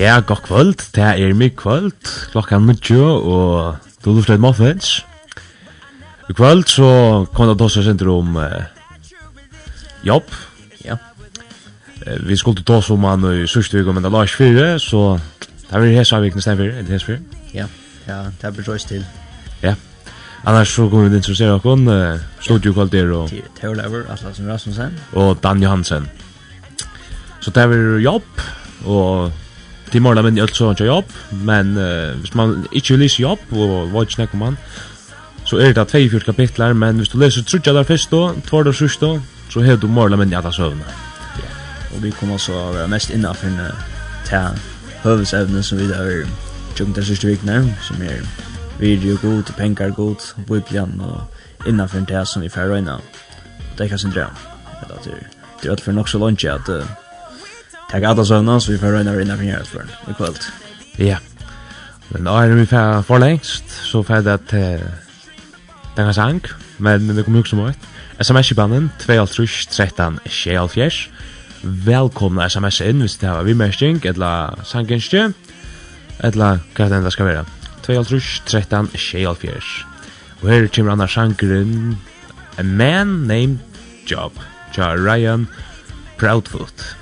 Ja, god kvöld. Det er mye kvöld. Klokka er mye, og du lurer et muffins. I kvöld så kom det også senter om eh, jobb, vi skulle ta som man i sista veckan men det lars fyra så det er blir hesa veckan sen för det hesa Ja. Ja, det blir joyst til. Ja. Annars så kommer vi intressera oss kon studio kvaliteter og... Theo Lever, Atlas Rasmussen Og Dan Johansen. Så det er blir jobb och Det målar men alltså inte jobb, men uh, hvis man ikke vill läsa jobb hva ikke snakker man så er det 24 kapitler, men hvis du leser trutja der først da, två der sørst da, så har du målar men alla sövna og vi kommer også å være mest innenfor til høvesevne som vi har er tjokken til sørste vikene, som er video god, penger god, biblian og innenfor til som vi får røyne. Det er ikke sin drøm. Det er det er for nok så langt at uh, takk alle søvnene, så vi får røyne innenfor hjertet for i kveld. Ja, men da er vi for lengst, så får det til denne sang, men det kommer jo ikke så mye. SMS-banden 2 13 6 4 velkomna sms inn hvis det har vi mersting, etla sangenskje, etla hva det enda skal være. 2.5, 24. Og her kommer annars sangeren A Man Named Job, tja Ryan Proudfoot.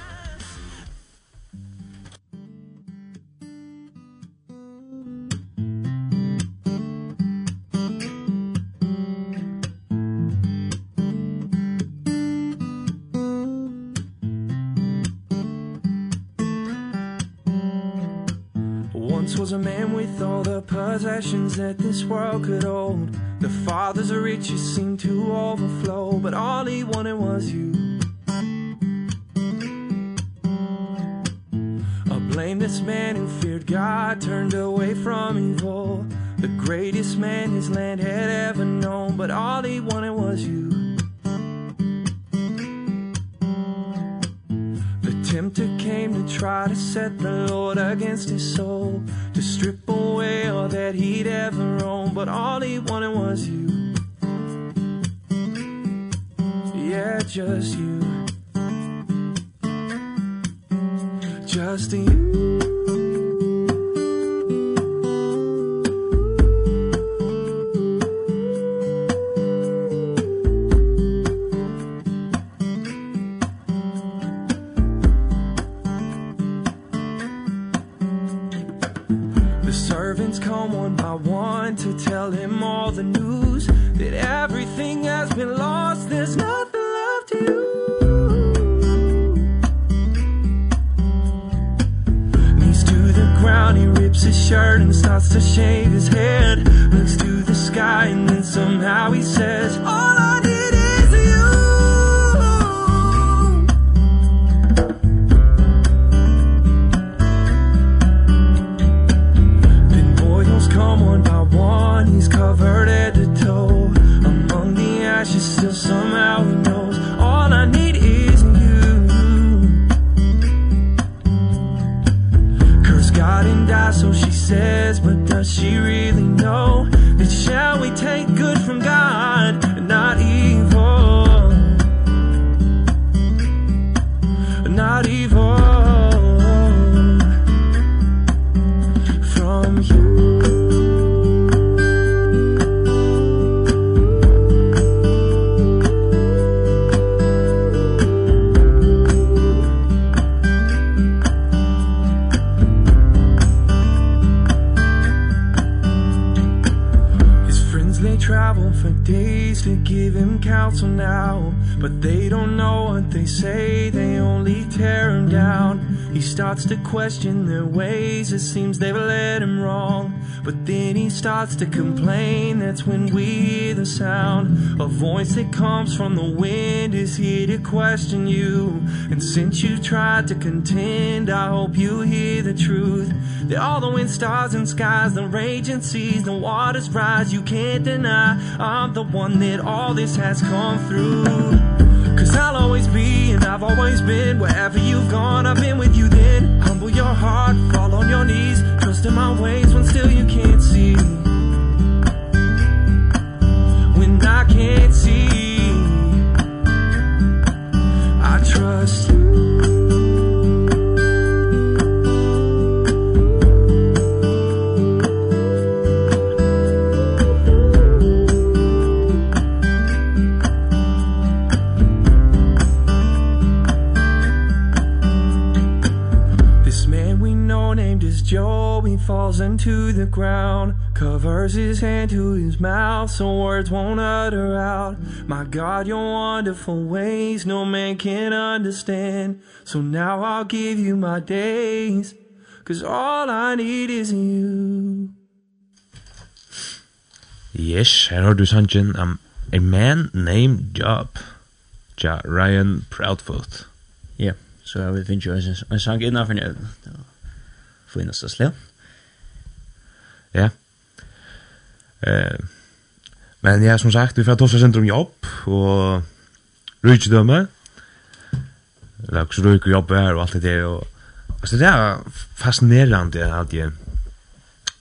was a man with all the possessions that this world could hold. The father's riches seemed to overflow But all he wanted was you. A blameless man who feared God Turned away from evil. The greatest man his land had ever known But all he wanted was you. Tempter came to try to set the Lord against his soul to strip away all that he'd ever owned but all he wanted was you. Yeah just you. Just you question their ways It seems they've led him wrong. But then he starts to complain That's when we the sound A voice that comes from the wind Is here to question you. And since you tried to contend I hope you hear the truth. That all the wind stars and skies The raging seas, the waters rise You can't deny I'm the one that all this has come through. Cause I'll always be and I've always been Wherever you've gone I've been with you then your heart fall on your knees trust in my ways when still you can't see. When I can't see I trust you falls into the ground Covers his hand to his mouth So words won't utter out. My God, your wonderful ways No man can understand. So now I'll give you my days Cause all I need is you. Yes, her har du sanjen um, A man named Job. Ja, Ryan Proudfoot. Ja, yeah, så so, i vil enjoy jo en sang innanfor nødvendig for inn oss til Ja. Eh, men ja, som sagt, vi får tossa sentrum jobb og rujtidømme. Laks rujk og jobb her og alt det der. Og, altså, det er fascinerende at jeg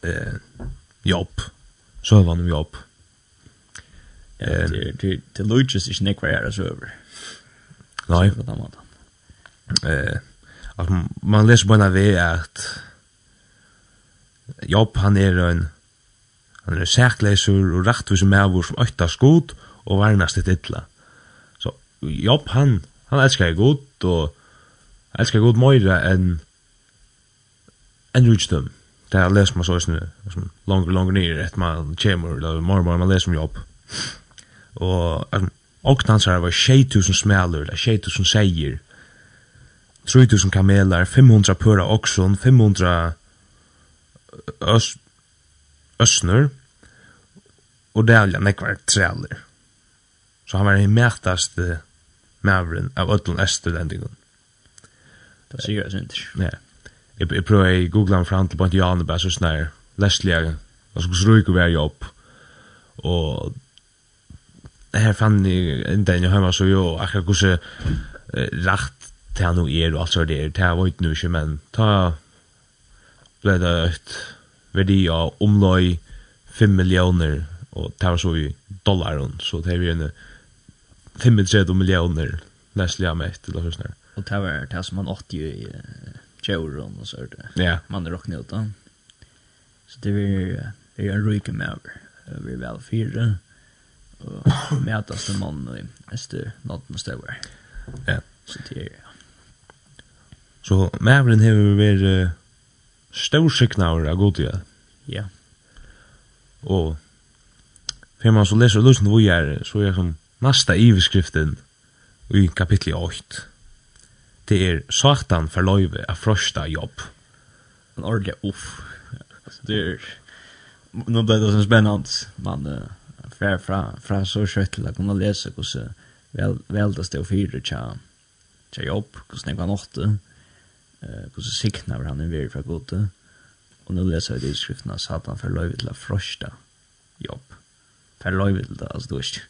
eh, jobb, søvann om jobb. Ja, det lujtjes ikke nekvar jeg er søver. Nei. Eh, man leser på en av at Jobb, han er en han er sækleisur og rettvis mevur som økta skot og varnast et illa. Så Jobb, han, han elskar god og elskar god møyra enn enn rujtstum. Det er les man så snu, langer, langer nir, et man kjemur, eller mor, mor, man leser om jobb. Og okna hans her var 6000 smelur, eller 6000 seier, 3000 kamelar, 500 pura okson, 500 ös ösnur og det er nekvar trealer. Så han var den mætaste mævren av ötlun Østerlendingen. Det sier jeg synder. Ja. Jeg, jeg prøver å google han fram til på en jane bare så snær, lesligere, og så skulle vi være jobb. Og her fann jeg enda inn jeg hjemme, så jo, akkurat hvordan rakt til han og er, og alt så det er, det er jo ikke, men ta ble det et verdi av omløy 5 millioner, og det var så i dollaren, så det var en 35 millioner nästliga mätt eller hur snär. Och det var det som man åtte i tjejron og så det. Ja. Man räknade ut da. Så det var det er en ryke med över väl fyra. Och mätas den man i neste natten måste. Ja. Så det er Så mävren har vært storsiknaver av godtida. Ja. Og for man så leser lusen hvor jeg er, så er som nasta iveskriften i kapitli 8. Det er Satan for løyve av frosta jobb. En ordentlig uff. Altså, det er... Nå ble det sånn spennende. Man uh, fra, fra, fra så kjøtt til å kunne lese hvordan vel, veldes det å fyre tja, tja jobb, hvordan jeg var åtte, uh, hvordan sikna var han i veri fra gode. Og nå leser jeg det i skriften att Satan for löjvet til å frösta jobb. For löjvet til det, altså du vet.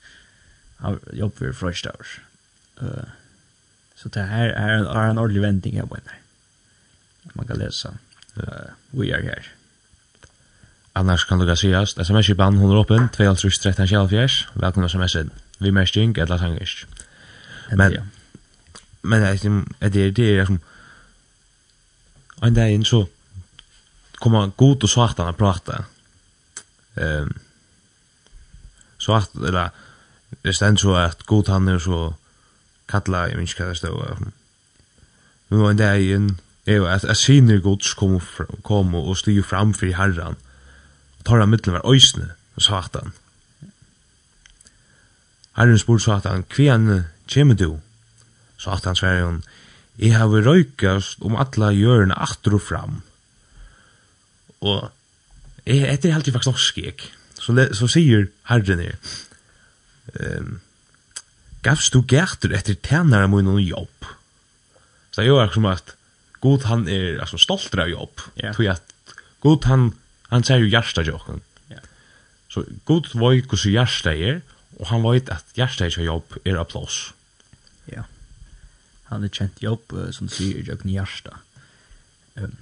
Han jobb för frösta oss. Uh, så det här är, er en ordentlig vending jeg på en her. Man kan lese. Uh, we are here. Annars kan du gå sigast. SMS i band 100 åpen, 2.13.24. Välkomna SMS-en. Vi märsting, eller sangers. Men, men det er det er som en dag inn så komma god och svartan att prata. Ehm um, svart eller det stend så att god han är så kalla jag minns vad det stod. Nu var det en Eva att att syne gods kom kom och stod fram för herran. Och tar han mitten var ösne och svartan. Herren spurte svartan kven kjem du? Svartan svär hon. Jeg har røykast om alla hjørna aftur og fram og jeg, etter er alltid faktisk norsk jeg. Så, le, så sier herren her, um, gavst du gærtur etter tænare mun og jobb? Så det er jo akkur som at God han er altså, stoltere av jobb, yeah. tog at God han, han ser jo hjersta til Ja. Så God vet hvordan hjersta er, og han vet at hjersta til jobb er applaus. Ja, han er kjent jobb, uh, som sier, jøkken hjersta. Um,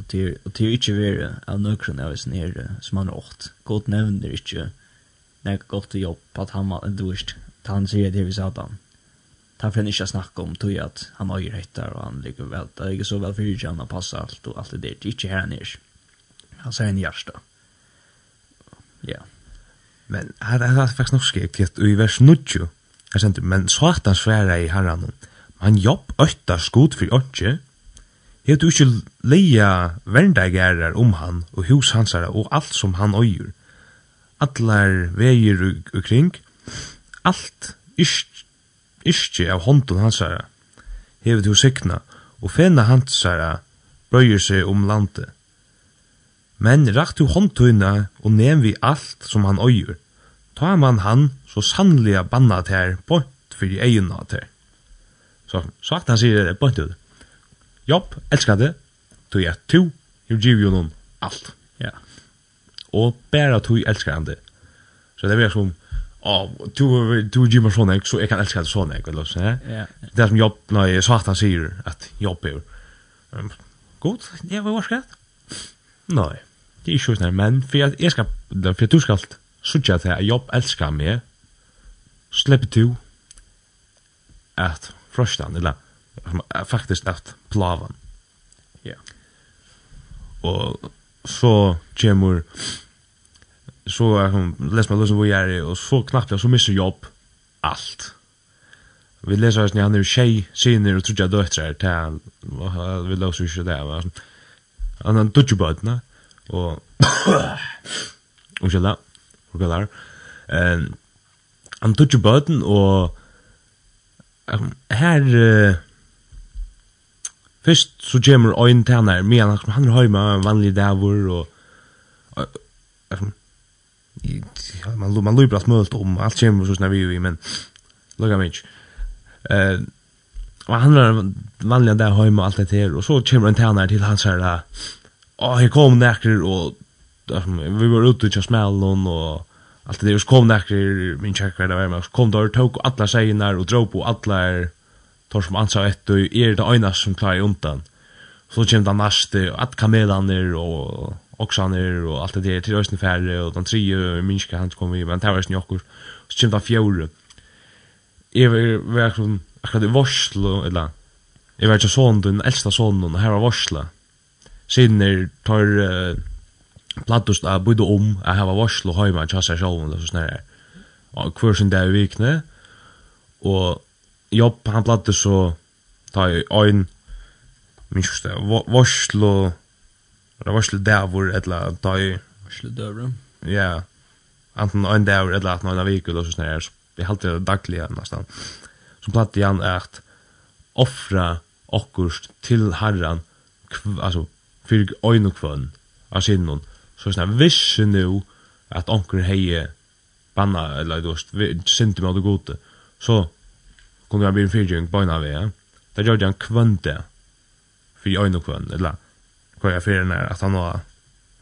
og til og til ikkje vera av nøkron av sin her som han åt. Godt nevner ikkje nek godt jobb at han var endurst. Ta han sier det vi sa da. Ta for han ikkje snakka om tog at han øyer hettar og han ligger vel. Det er ikke så vel fyrir han har passa alt og alt det der. Ikkje her han er. Han sier en hjärsta. Ja. Men her er det faktisk norsk ekkert i vers 90. Her sender, men satans fræra i herran. Man jobb øttar skot for åndsje, Hef du ikkje leia verndagærar om han og hus hansara og alt som han øyer. Allar veier ukring, alt iskje av hånden hansara. Hef du sikna og fena hansara brøyer seg om landet. Men rakt du håndtøyna og nem vi alt som han øyer. Ta man han så sannliga banna her bort fyrir egin til. Så sagt han sier det bort ut. Jobb, elskar det, Du er to, jeg giv jo noen alt. Ja. Og bæra tog elskar han det. Så det er som, oh, du, du giv meg sånn så jeg kan elska det sånn eller så, ja. Det er som jobb, når jeg han sier at jobb er, um, god, jeg var varskret. Nei, det er ikke sånn, men for at jeg skal, for at du skal sutja til at jobb elskar meg, slipper du at frustan eller, faktisk at plavan. Ja. Og så kommer så er hun les meg løsning hvor jeg er og så knappt jeg så misser jobb alt. Vi leser hans han er tjej sinner og trodde trudja døtrar til vi løser ikke det men sånn han er dødju bøtna og unnskyld og gala han dødju bøtna og her Først så kommer ein tæner, men han, han er hjemme, en vanlig dæver, og, og, og ja, man, man løper alt mulig om, alt kommer så snart vi er men lukka meg ikke. Uh, og han er vanlig der hjemme, alt det her, og så kommer en tæner til hans her, og her kom nekker, og vi var ute til smellen, og alt det der, og så kom nekker, min kjekker, det var med, så kom der, og tok alle seierne, og drog på alla tar som ansar ett och är det ena som klarar undan. Så kommer det nästa och att kamelaner och oxaner och allt det där till rösten färre och de tre Minska han kommer vi men tar ösn jockor. Så kommer det fjärde. Är verkligen akkurat i varslo eller Jag vet inte sån den äldsta sonen här var varsla. Sinner tar uh, plattust av bodde om att här var varsla hemma tjassa själv och så snarare. Och kursen där i vikne och Jobb, han platte så ta i ein min sjuste, varslo eller varslo dævor etla ta i varslo dævor ja. Anten ein dævor etla at noen vik og så snær jeg halt det daglig nesten. Så platte han at offra okkurst til herran altså fyrir ein og kvøn av sinnon så snær visse nu at onkur hei banna eller du syndi med det gode. Så kunne han bli en fyrtjøring på en av vei. Det gjør han kvønte for øyne og kvønne, eller hva jeg fyrir nær at han var...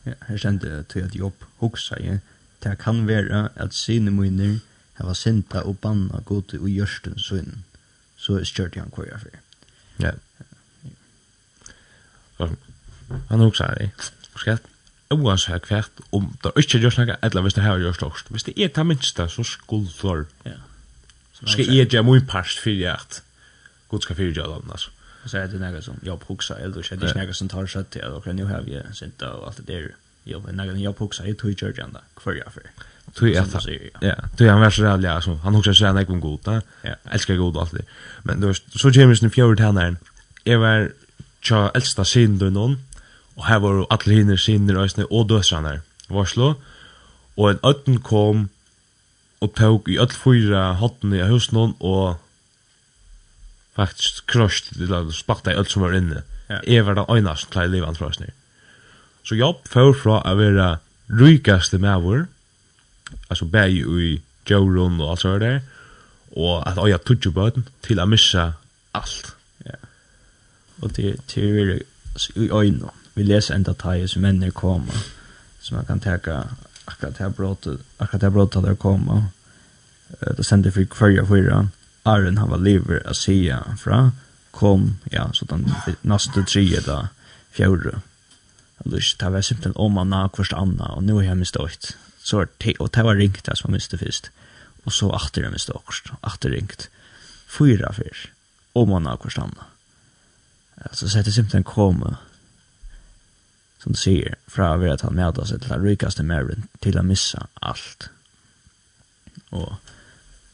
Ja, her sendte til at jobb hoksa jeg. Det kan være at sine munner hava sinta og banna gode og gjørsten sønnen. Så stjørte han hva jeg fyrir. Ja. Han hoksa jeg. Skett oansett kvært, om det er ikke gjør snakka, eller hvis det her gjør stokst. Hvis det er det minste, så skuldflår. Ja. Så ska jag ge mig past för det att Gud ska fyra jag annars. Så så är det något som jag huxar eller så det är något som tar sig till och nu har vi sent och allt det där. Jo, men något jag huxar i tog church ända kvar jag för. Du jag så ja. Tog jag var så där alltså han huxar sig när jag god där. Ja, älskar god allt det. Men då så James den fjärde tjänaren. Jag var tja äldsta synden någon och här var alla hinner synder och dödsranar. Varslo. Och en ötten kom og pauk i öll fyra hotni av husnån og faktisk krosht til at spakta i öll som var inne. Ja. Jeg var da øynast som klei livet antra snir. Så jobb fyrir fra a vera rykaste mavur, altså bæg i djauron og alt så der, og at øya tudju bøten til a missa alt. Ja. Og til, til vi i øyna, vi leser enda taie som menn koma, som man kan teka akkurat her brotet, akkurat her brotet der kom, og det sendte for kvarja fyra, Arren han var liver å sia fra, kom, ja, så den neste tre da, fjorde. fjore. Lys, det var simpelthen om anna og hverst anna, og nå er jeg mistøyt. Så, og det var ringt det som jeg mistet først, og så atter jeg mistet okst, atter ringt. Fyra fyr, om anna og hverst anna. Så sette simpelthen komme, som du sier, fra å være at han møter seg til den rikaste mæren, til å missa alt. Og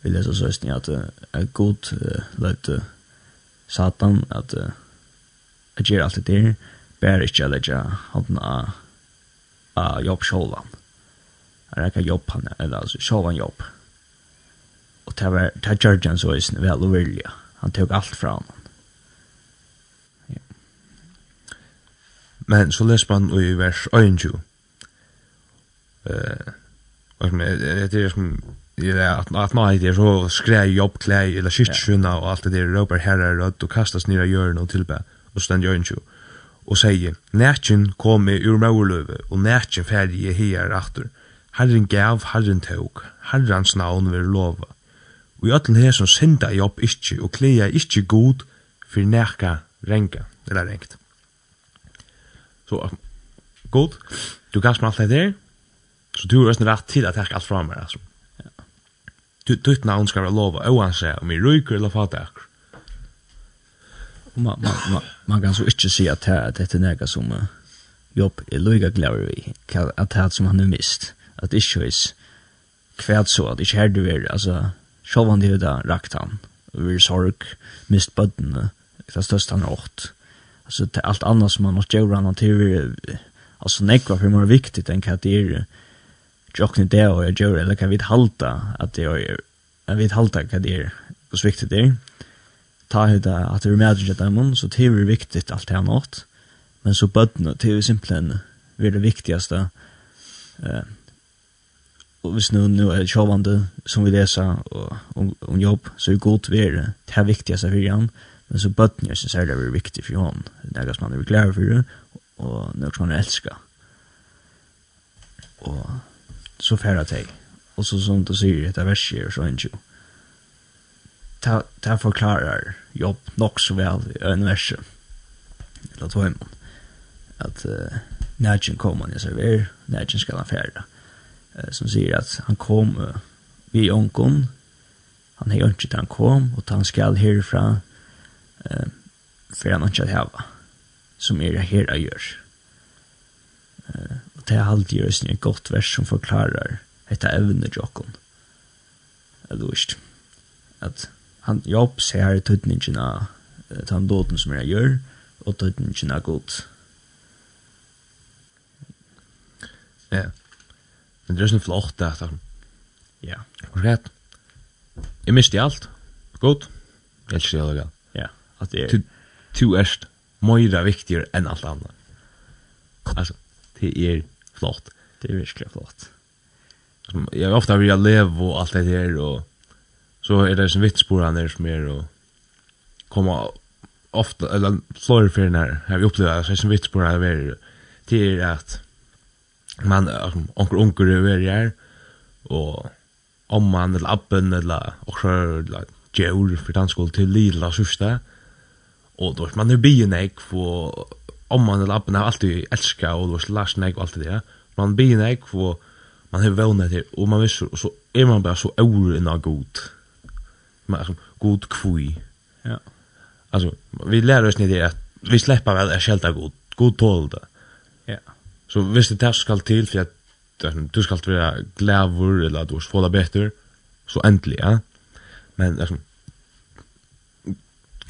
vi leser så høysten at det er god uh, satan at uh, at gjør alt det der, bare ikke å legge hånden av av jobb sjålan. Han rekker jobb han, eller altså sjålan jobb. Og det var, det gjør han så høysten vel og vilja. Han tok alt fra ham. Men så leser man i vers 21. Eh, vad som det är som ja att att nej det är så skrä jobb klä eller skitskjuna och allt det där ropar herrar rött och kastas nira hjørne och tillbä och stend jørnsju og sier Nætjen kom med ur maurløve och nächen färdig i her aftur. Herren gav, Herren tog Herrens navn vil lova og i ötlen her som synda jobb ikkje og klea ikkje god for nækka renga eller rengt. Så god. Du gavs mig allt det där. Så du har resten rätt till att tacka allt fram här. Alltså. Du, du ett namn ska vara lova oansett om i ryker eller fatak. Man, man, man, man kan så inte se att det är något som jobb är lika glory. i. Att det som han har mist. Att det inte är kvärt så att det är du är. Alltså, själv han det där rakt han. Vi sorg, mist bödden. Det är störst han har åkt alltså till allt annat som man måste göra någon till alltså nekva för mer viktigt än att det är jocken där och jag gör eller kan vi halta att det är jag vet halta vad det är hur viktigt det ta hit att det är med att det så det är viktigt allt här något men så bödna det är simpelthen det viktigaste eh och visst nu nu är jobbande som vi läser och om jobb så är gott vi det här viktigaste för igen. Men så bøtten er det er viktig for hon. Det er som han er glad for det, og noe som han elsker. Og så færre til. Og så som du sier, det er verset er så en tjo. Det forklarer jobb nok så vel i en verset. Eller tog man. At uh, nærkjen kom han i server, nærkjen skal han færre. Uh, som sier at han kom uh, vi ånkon, han er ikke til han kom, og han skal herfra, eh, for han ikke hava, som er her jeg gjør. Eh, og det er alltid gjør en godt vers som forklarer dette evne jokken. Jeg tror ikke. At han jobb ser tøtningen av den dåten som jeg gjør, og tøtningen av godt. Ja. Men det er sånn flott det, da. Ja. rätt. Jag misste allt. Godt. Jag älskar det allerede. Att det är du erst mera viktigare än allt annat. Alltså det är flott. Det är verkligen flott. Jag har ofta vill leva och allt det där och så är det som vittspåran där som är och komma ofta eller flora för när har vi upplevt så som vittspåran är det är att man onkel onkel är där och om man eller appen eller och så där djur för skulle till lilla sista och då man är bien ek för om man eller appen har alltid älska och då slash nej och allt det där. Man bien ek för man har vånat det och man visst så är man bara så oro inna god. Man alltså god kvui. Ja. Alltså vi lär oss ni det att vi släpper väl är skälta god. God tål det. Ja. Så visst det där skall till för att du skall vara glävor eller att du ska få det bättre så äntligen. Ja? Men alltså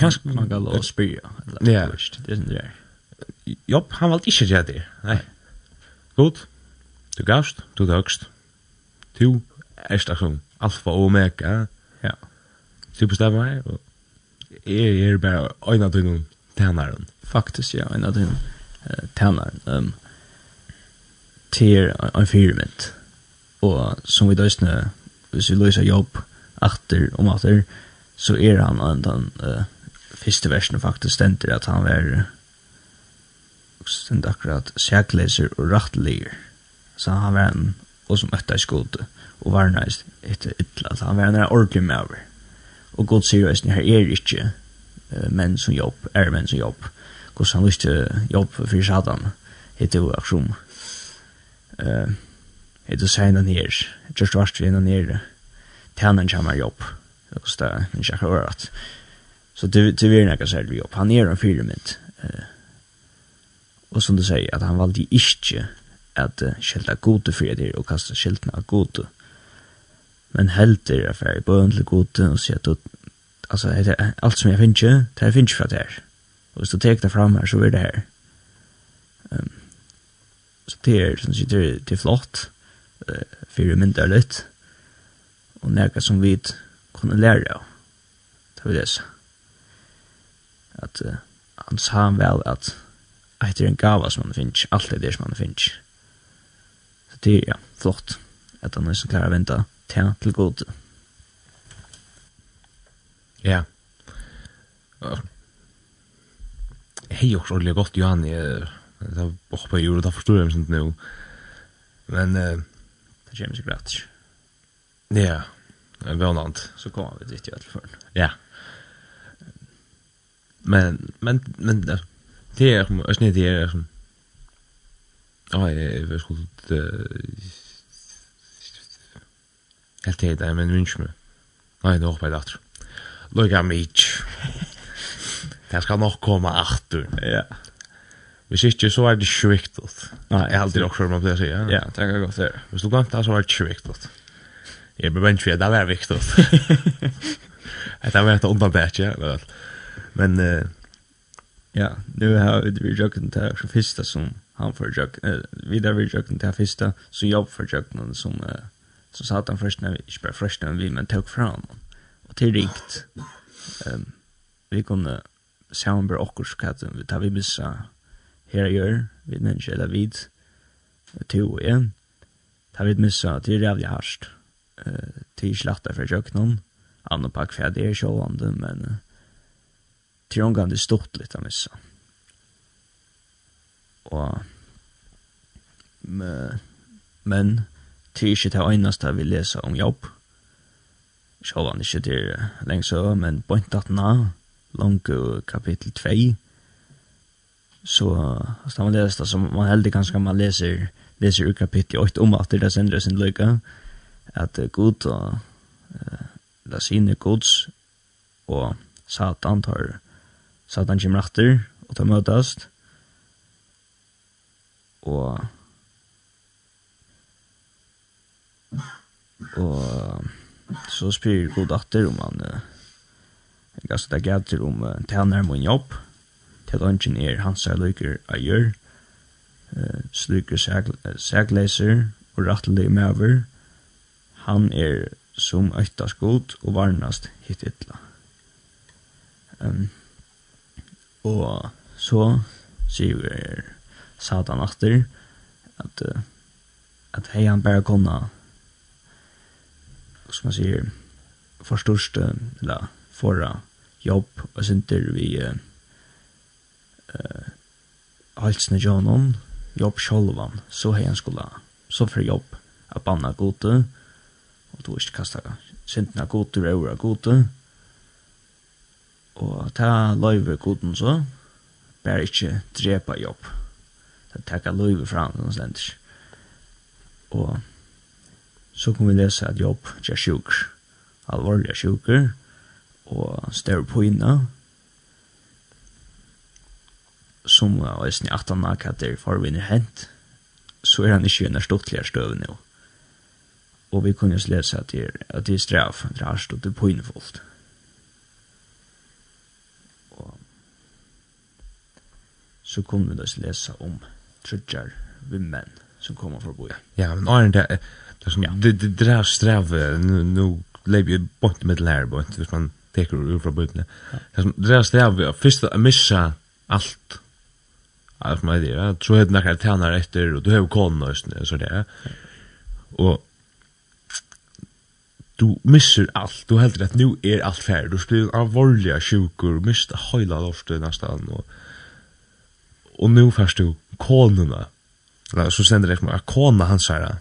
Kanskje man kan lov å spyrja. Ja. Det er sånn det er. Jobb, han valgte ikke gjøre det. Nei. God. Du gavst, du døgst. Du er sånn alfa og omega. Ja. Du bestemmer meg, og jeg er bare øyne til noen tænaren. Faktisk, ja, øyne til noen tænaren. Um, til en firmynd. Og som vi døysene, hvis vi løser jobb, atter om atter, så er han en den uh, første versen faktisk stender at han var stender akkurat sækleser og rattleger. Så han var en, og som møtte i skode, og var næst etter ytla, så han var en ordentlig over Og god sier jo, her er ikke uh, menn som jobb, er menn som jobb. Hvordan han lyste jobb for Satan, heter jo aksjon. Uh, heter seg innan her, just varst vi innan her, tjenen kommer jobb. Det er ikke akkurat. Så det det vill näka själv upp. Han är en filament. Eh. Och som du säger att han valde inte att uh, skilta gode för det och kasta skiltna av gode. Men helt är det för bön till gode och så att alltså det allt som jag finns ju, det finns ju för det. Och så tar det fram här så är det här. Ehm um, så det är som det är det flott. Eh filament är lätt. Och näka som vi kunde lära. Det vill säga at uh, han sa han vel at etter en gava som han finnes, alt er det som han finnes. Så det er, ja, flott at han er så klar å vente til til god. Ja. Hei, jo, så er godt, Johan, jeg, det er bare på jord, da forstår jeg sånt nå. Men, Uh, det kommer seg rett. Ja, det er vannant. Så kommer vi dit i hvert fall. Ja. Yeah. Men, men, men, det er, jeg snitt, det er, ja, jeg vet ikke, helt det, det er, men minns meg. Nei, det er oppe i datter. Loika mig. Det skal nok komme achter. Ja. Hvis ikke, så er det sjukt. Nei, jeg har alltid også hørt man pleier å si. Ja, det kan godt være. Hvis du glemte det, så er det sjukt. Jeg blir menn for det, det er viktig. Det er vært undan det, ikke? Men eh ja, nu har vi jocken där så första som han för jock eh, vi där vi jocken där första så jobb för jocken som eh, så satt han först när vi inte bara först när vi men tog fram och till rikt ehm um, vi kunde se om bara och vi tar vi missa här gör vi människa eller vid to igen tar vi missa till jävligt harst eh till slatta för jocken annan för det är självande men Tjongan det stort lite missa. Og men men til ikke det eneste vi leser om jobb. Sjåvan ikke det lenge så, men point at na, langt kapittel 2, så hvis man leser det, så man heldig kanskje man leser, leser ur kapittel 8 om at det er sindre sin lykke, at god og uh, lasine gods og satan tar Satan kommer etter, og tar møtast. Og... Og... Så spyr god atter om han... Jeg gass det gater om uh, tæner min jobb. Til ønsken er hans er lykker jeg gjør. Uh, Slykker sægleser og rattelig mæver. Han er som øytas god og varnast hitt ytla. Um, Og så sier Satan atter at at hei han bare konna som man sier forstørste eller forra jobb og synter vi eh uh, halsne jonon jobb sjolvan så hei han skulle så for jobb at banna gode og du ikke kasta syndna gode og gode. Og ta løyve koden så, bare ikke drepa jobb. Ta takka løyve fram, noen stender. Og så kan vi lese at jobb er sjukker. Alvorlig er sjukker, og større på inna. Som og jeg snitt at han har hatt det forvinner hent, så er han ikke under stortligere støv nå. Og vi kunne lese at det er straff, det er stått på innfoldt. så kunne vi da lese om trudjar vimmenn som kommer forbi. Ja, men Arne, det, det er som, ja. det, det, det er strev, nu lever jo bort med lærbort, hvis man teker ur fra bøyblene. Det er som, det er strev, først å missa alt, alt som er det, ja, så er det nekkar tænar etter, og du har konen og sånn, så det er. Og du missar allt, du heldur at nu er allt färd, du blir en alvorliga sjukur, mist heila loftet nästan, og og nu først du konuna, eller så sender det meg, kona hans herra,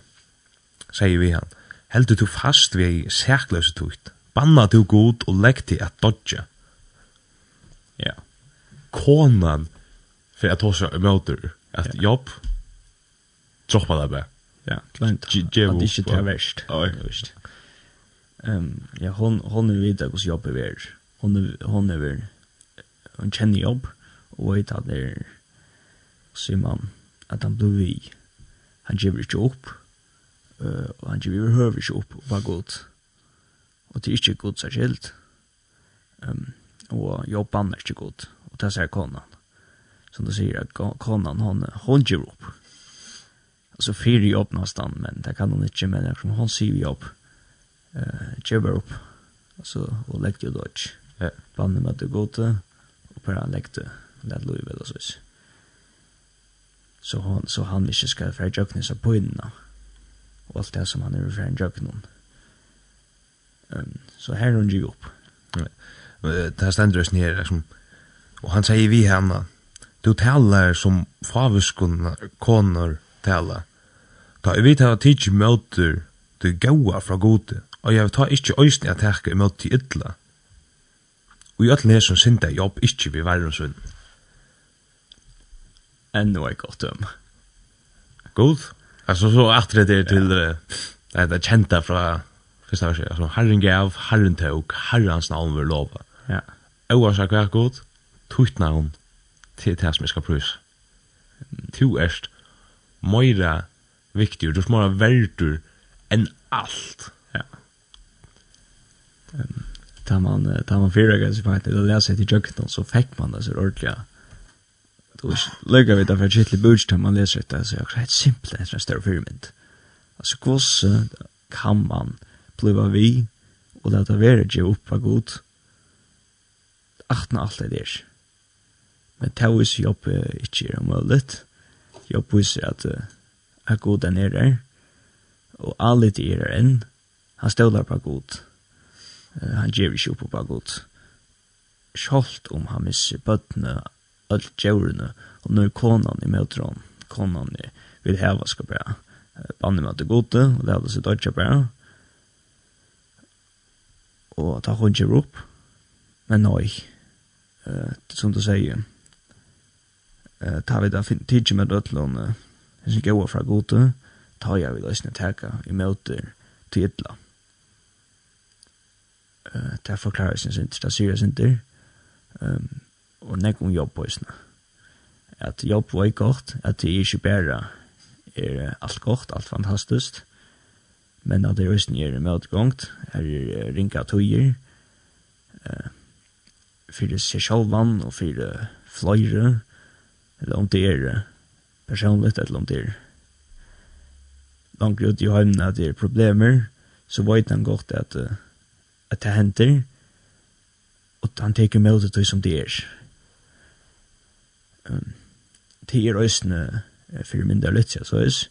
sier vi han, heldur du fast vi ei sækløse tukt, banna du god og legg til at dodja. Ja, konan, for jeg tås jeg møter, at jobb, droppa det bare. Ja, klart. Det er ikke det verst. Ja, det er verst. Ehm ja, hon hon er vita hos jobbet är. Hon hon är hon känner jobb och vet att det är sier man at han blir vi. Han gjør ikke opp, uh, og han gjør høver ikke opp, og bare godt. Og det er ikke godt seg skilt. Um, og jobben er ikke godt, og det sier konan. Som du sier, at konan, hon, hon gjør opp. Altså fyrer jobb nesten, men det kan hon ikke, men hon sier jobb. Uh, gjør opp, altså, og legger jo dodge. Ja. Bannet med det gode, og bare legger det, det er lov eller så så han, så han ikke ska fære jökna seg på innan Och allt det som han är för en jökna. um, så här hon gikk upp. ja. det ständer stendrøs nere liksom. och han säger vi henne du talar som favuskon konor talar ta vi tar teach møter du goa fra gode og jeg tar ikkje øysni at hekka i møter til ytla og i ötlen er som sinda jobb ikkje vi verrensvinnen ännu ett gott döm. God. Alltså så att det är till det där det kända från första verset. Alltså Herren gav, Herren tog, Herrens namn vill lova. Ja. Oavsett vad god, tutt namn till det som ska pröva. Tu erst Moira viktig, du smara verdur enn allt. Ja. Um, tar man tar man fyra gånger så fick det läsa till jökten så fick man det så ordentligt. Du lägger vi därför shitly budget när man läser det så jag rätt simpelt är en stor pyramid. Alltså kvoss kan man bliva vi och låta vara ge upp vad god. Achtna allt det där. Men det er ju jobb inte är möjligt. Jobb visar att är goda nere och alla det är enn, han stålar på god. Uh, Han gjør ikke opp på god. Skolt om han misser bøttene öll djurene, og nu konan i møtron, konan i vil heva skal bare banne med det gode, og leve sitt ødja bare, og ta hun ikke opp, men nei, uh, som du sier, uh, ta vi da tidsi med dødlån, hvis ikke jeg fra gode, ta jeg vil løsne teka i møter til ytla. Uh, det forklarer sin sinter, det sier sin sinter, um, og nek om jobb på isna. At jobb var godt, at det ikke bare er alt godt, alt fantastisk, men at det er isne er møtgångt, er ringa tøyer, uh, fyrir seg sjálvan og fyrir fløyre, eller om det er personligt, eller om det er langt ut i heimene at det er problemer, så vet han godt at, at det henter, og han teker med det som det er tider øysene for mindre lytt, så øys,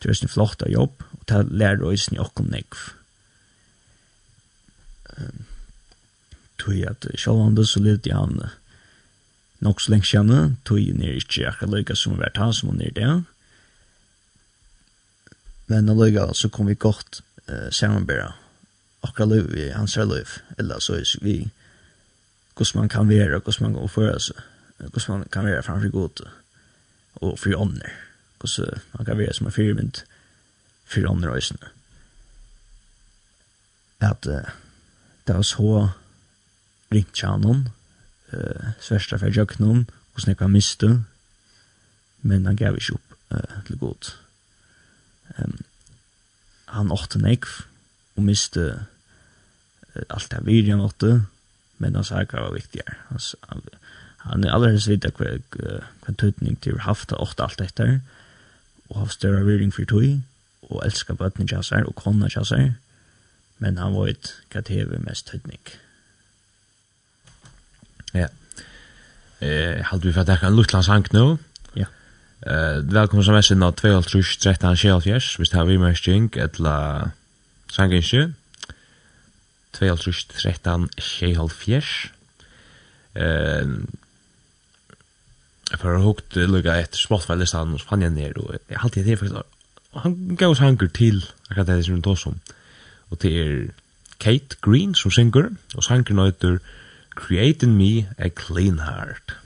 til øysene flott av jobb, og til lærer øysene okkom nekv. Tui at sjålande så lydde jeg han nok så lenge kjenne, tui nir ikke akkurat løyga som vært han som nir det. Men når løyga så kom vi godt uh, samarbeida akkurat løyga i hans løyga, eller så er vi hvordan man kan være, hvordan man kan oppføre seg hvordan man kan være framfor god og fri ånder. Hvordan man kan være som en firmynd fri ånder og øsene. At uh, det var så ringt kjanon, uh, sversta fra jøknon, hvordan jeg kan miste, men han gav ikke opp uh, til god. Um, han åtte nekv og miste uh, alt det virjan åtte, men han sa hva var viktigere. Han, han, han är alldeles vita kvar hva, tutning till haft åt allt detta och har större reading för tui och älskar barnen jag säger och konna jag säger men han var det er mest tutning. Ja. Eh halt vi fått där en lutlands hank nu. Ja. Eh välkommen som SN 213 13 Shelfish, visst har vi mestjing etla sangenskje. 213 Shelfish. Eh jeg får hukt lukka etter listan og så fann jeg ned og jeg halte det faktisk. Han gav oss hanker til akkurat det som hun tås om og det er Kate Green som synger og sanger nøyter Creating me a clean heart.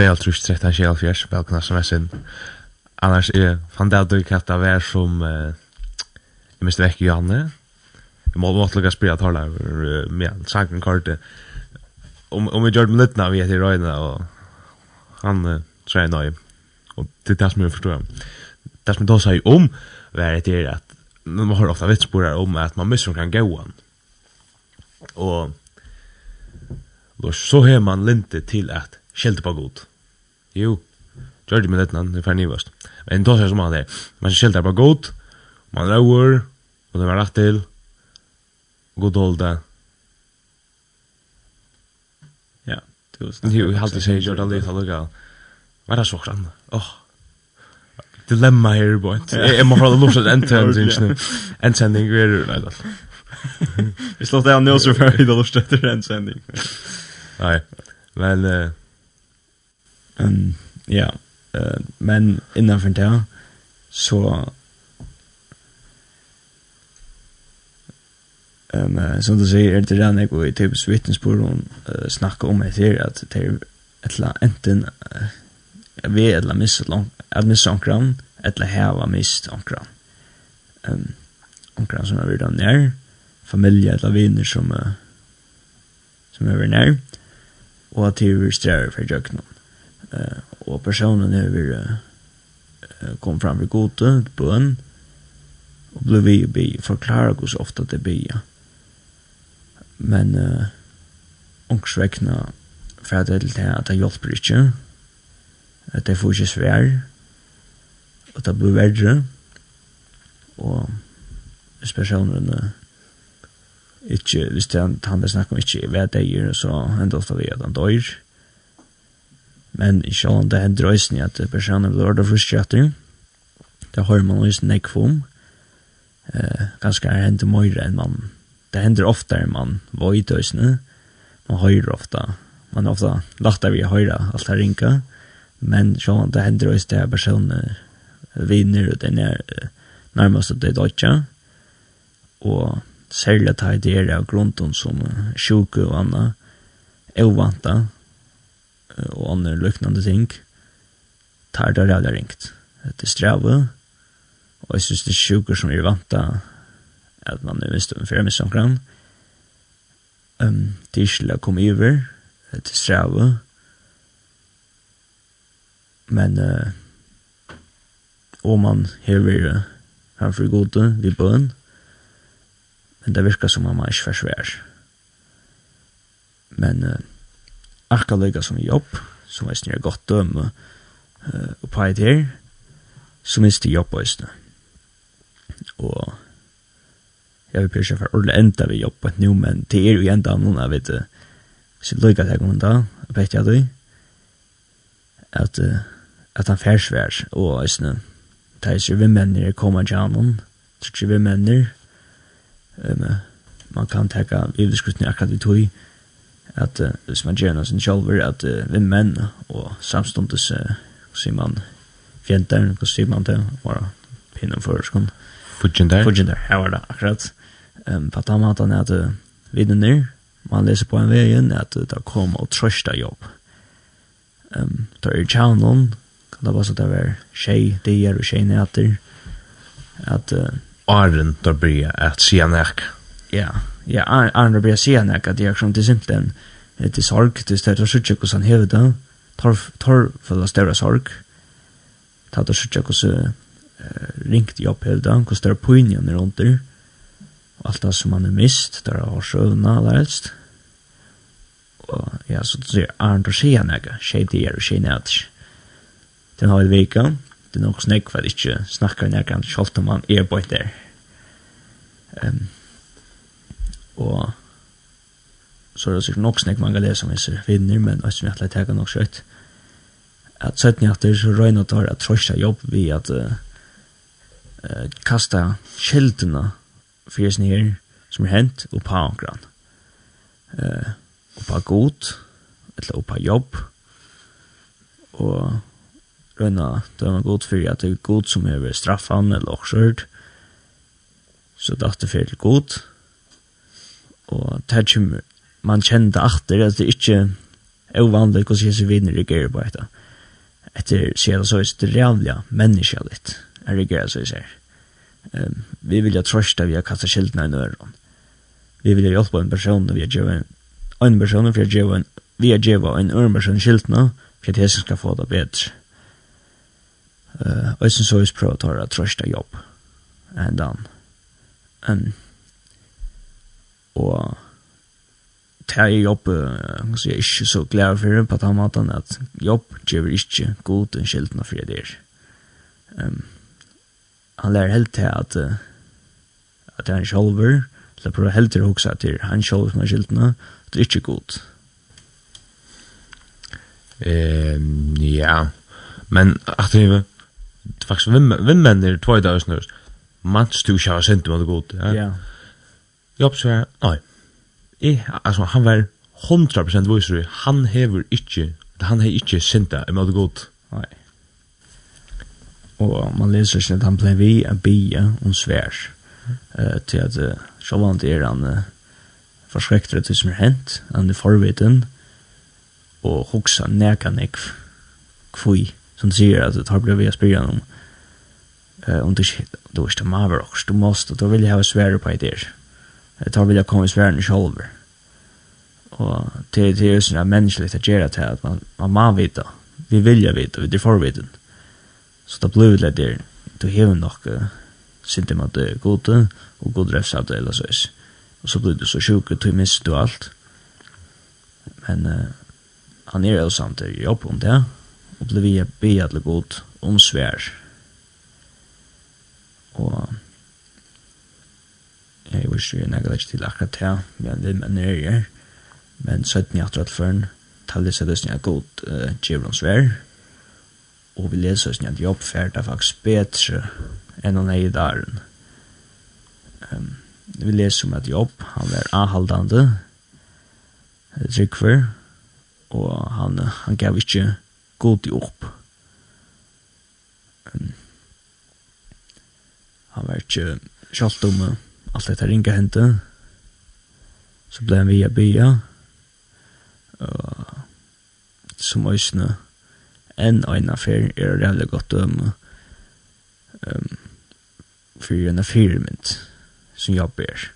2.5 13 24 velkomna som er sin. Annars er fann det at du kan ta vær som uh, jeg miste vekk Janne. Jeg må måtte lukka spira tala uh, med sangren kortet. Om, om vi gjør det med litt vi heter Røyne, og han uh, tror jeg nøy. Og det er det som jeg forstår. Det som jeg da sier om er det er at man har ofta vitsporer om at man misser kan gåan. Og då så har man linte til at skjelte på godt. Jo, gjør det med dette, det er ferdig nivåst. Men då ser som han det. Man skilt er bare godt, man rauer, og det var rett til, god holde. Ja, det var snakk. Jo, jeg halte seg gjør det litt, allukka. Hva er det så grann? Åh, dilemma her, boy. Jeg må holde lort at endsending, endsending, vi er nei, da. Vi slått det av Nils og Ferry, da etter. Nei, men... Um, ja, uh, men innanför det så Um, uh, som du sier, er det där när i typisk vittnesbord og uh, snackar om det her, at det er et eller annet enten uh, vi er et eller missa lång at mistet omkran et eller heva mistet omkran. Um, omkran som er vi där när familj eller viner som uh, som er vi nær, og at det är strävar för jöknon eh och personen är vi kom fram vid gode, bön och blev vi be förklara hur ofta det be. Men uh, onksväckna for at det er att det hjälper inte att det får ikke svær, och det blir verre, og hvis personen uh, ikke, hvis det er han det snakker om ikke vet det så hender ofte vi at han dør Men i sjålen det hender øysen at personen blir ordet frustrater. Det har man øysen nekk om. Eh, ganske er hender møyre enn man. Det hender ofta enn man var i tøysene. Man høyr ofta Man er ofte lagt av i høyre alt her ringa. Men sjålen det hender øysen det er personen vinner og den er nærmest at det er dødja. Og særlig at det er av grunden som sjuke og anna. Ovanta og andre løknande ting, tar det rævlig ringt. Det er strevet, og jeg synes det er sjukker som er vant til at man er visst om fyrir med samkran. Um, det er ikke å komme over, det er strevet, men uh, om man hever uh, han for gode vid bøn, men det virker som om man ikke forsvær. Men uh, akkurat lykka som jobb, som er snir godt døm uh, oppa et her, så minst det jobb også. Og jeg vil prøve for ordentlig enda vi jobb et nu, men det er jo enda noen av et så lykka det kom da, og vet jeg det, at, uh, at han færsvær, og også, det er så vi menner kommer til han, så vi menner, um, man kan teka bibelskriftene akkurat vi tog, at uh, hvis man gjør noe sin kjolver, at uh, vi menn, og samståndes, uh, sier man, fjenter, hva sier man til, bare pinnen for skån. Fudgender. Fudgender, ja, var det, akkurat. Um, på den måten er at uh, vidner, man leser på en veien, at uh, det kommer og trøster jobb. Um, det er kjævnån, kan det bare så det er tjej, dier og tjej nøter, at... Uh, Arren, da blir jeg at sier nek. Ja, ja, Arren, da blir jeg sier nek, at det er som til simpelthen, det er sorg, det er det sjukke hvordan han hever det, tar tar for større sorg, tar det sjukke hos ringt i opp hever det, hvordan det er poinjen er rundt under, og alt det som han er mist, der er sjøvna eller helst, og ja, så det er Arnd og Sjea nega, Sjea det er og Sjea nega, den har vi vika, det er nok snakk for ikke snakker nega, sjalt om han er på der. Um, og så er det sikkert nok snakk man kan lese om disse vinner, men også vi har tega nok skjøtt. At søtten jeg etter så røyna tar at trøysta jobb vi at uh, uh, kasta kjeldene fyrir sin her som er hent og på ankran. Uh, og på god, eller på jobb, og røyna døma god fyrir at det er god som er straffan eller oksjørt, så det datter fyrir god, og det kommer man kjente atter at det ikke er uvanlig hvordan Jesus vinner reagerer på etter. Etter sier det så er det reallige mennesker litt. Han reagerer så jeg ser. Um, vi vil jo trøste vi har kastet kjeldene i nøren. Vi vil jo hjelpe en person vi har gjøvet en person for jeg en vi har gjøvet en øren person skiltene for at Jesus skal få det bedre. Uh, og jeg synes så jeg prøver å ta det trøste jobb. And done. Um, og det er jobb, så jeg er ikke så glad for det på den måten, at jobb gjør ikke god en skjeltene for det der. Um, han lærer helt til at, uh, at det er en sjolver, eller prøver helt til å huske at det er en sjolver som er skjeltene, det er ikke god. Um, ja, men at det faktisk vinnmenn er tvøyda og snørs, manns du ikke har sendt meg det god. Ja. Jobb sier, nei eh altså, han var 100% viser, han hever ikke, han har ikke synda er måte god. Nei. Og man leser ikke at han ble vi a bia om svær, uh, til at uh, sjåvand er han uh, forskrektere til som er hent, han er forviten, og hoksa neka nek kvui, som sier at det har blivit vi a spyrir om, uh, om du ikke, du ikke maver oks, du måst, du vil ha svære på ideer tar vilja komme i sværen sjolver. Og det, det er jo sånn menneskelig at gjøre til at man, man må vite, vi vilja vite, vi er forviten. Så det blir litt der, du hever nok uh, sinter med det gode, og god refs av det eller så is. Og så blir du så sjuk, og du mister du alt. Men uh, han er jo samt samtidig jobb om det, og blir vi bedre god om svær. Og Jeg var ikke nægge ikke til akkurat det, men vi menn er her. Men 17 i atrat føren, tallet seg løsning av god djevronsvær, og vi leser oss at jobb fært er faktisk bedre enn han er i daren. Um, vi leser om at jobb, han er anhaldande, drikver, og han, han gav ikke god jobb. Um, han var ikke kjalt om allt detta ringa hände. Så blev vi att bya. Och som ösna en en affär är det jävla gott om um, för en affärment som jag ber.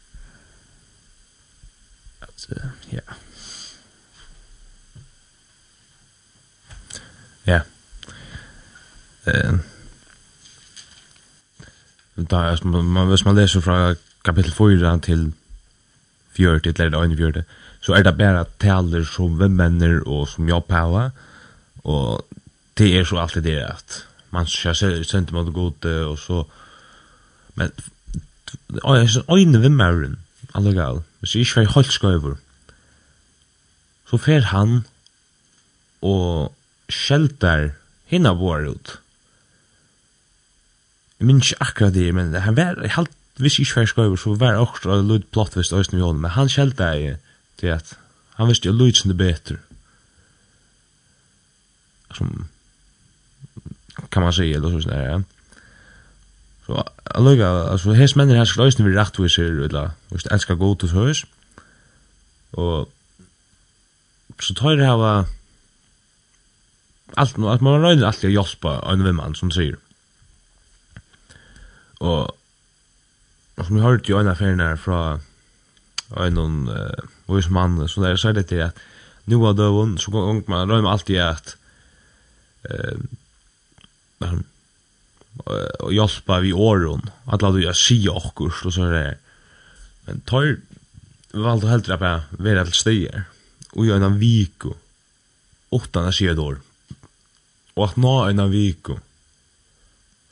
Att ja. Ja. Ehm Da, man, man, hvis man leser fra kapitel 4 til 4 til eller 1 4, så er det bare taler som vimmenner og som jobb hava, og det er så alltid det at man skal se sent mot god og så men oi er sånn øyne vimmeren allegal hvis jeg ikke var helt skøyver så fer han og skjelter hinna vår ut jeg minns ikke akkurat det men han var helt visste ikke hver skøyver, så var det akkurat av Lloyd hvis det var men han skjelte jeg til at han visste jo Lloyd som det bedre. Som, kan man säga eller så sån där. Så alluga alltså hes männen här skulle ösnen vi rätt vi ser eller visst älskar gå till hus. Och så tar det här var allt att man rör allt jag hjälpa en vän som säger. Och som vi hörde ju en affär när från en någon eh vis man så det er det til att nu av hon så går man røymer alltid at uh, og hjelpa vi åren, at la du ja si okkurst, og så er det men tar valgte helt rett at være til steder, og gjøre en viko, åttan er sier dår, og at nå en viko,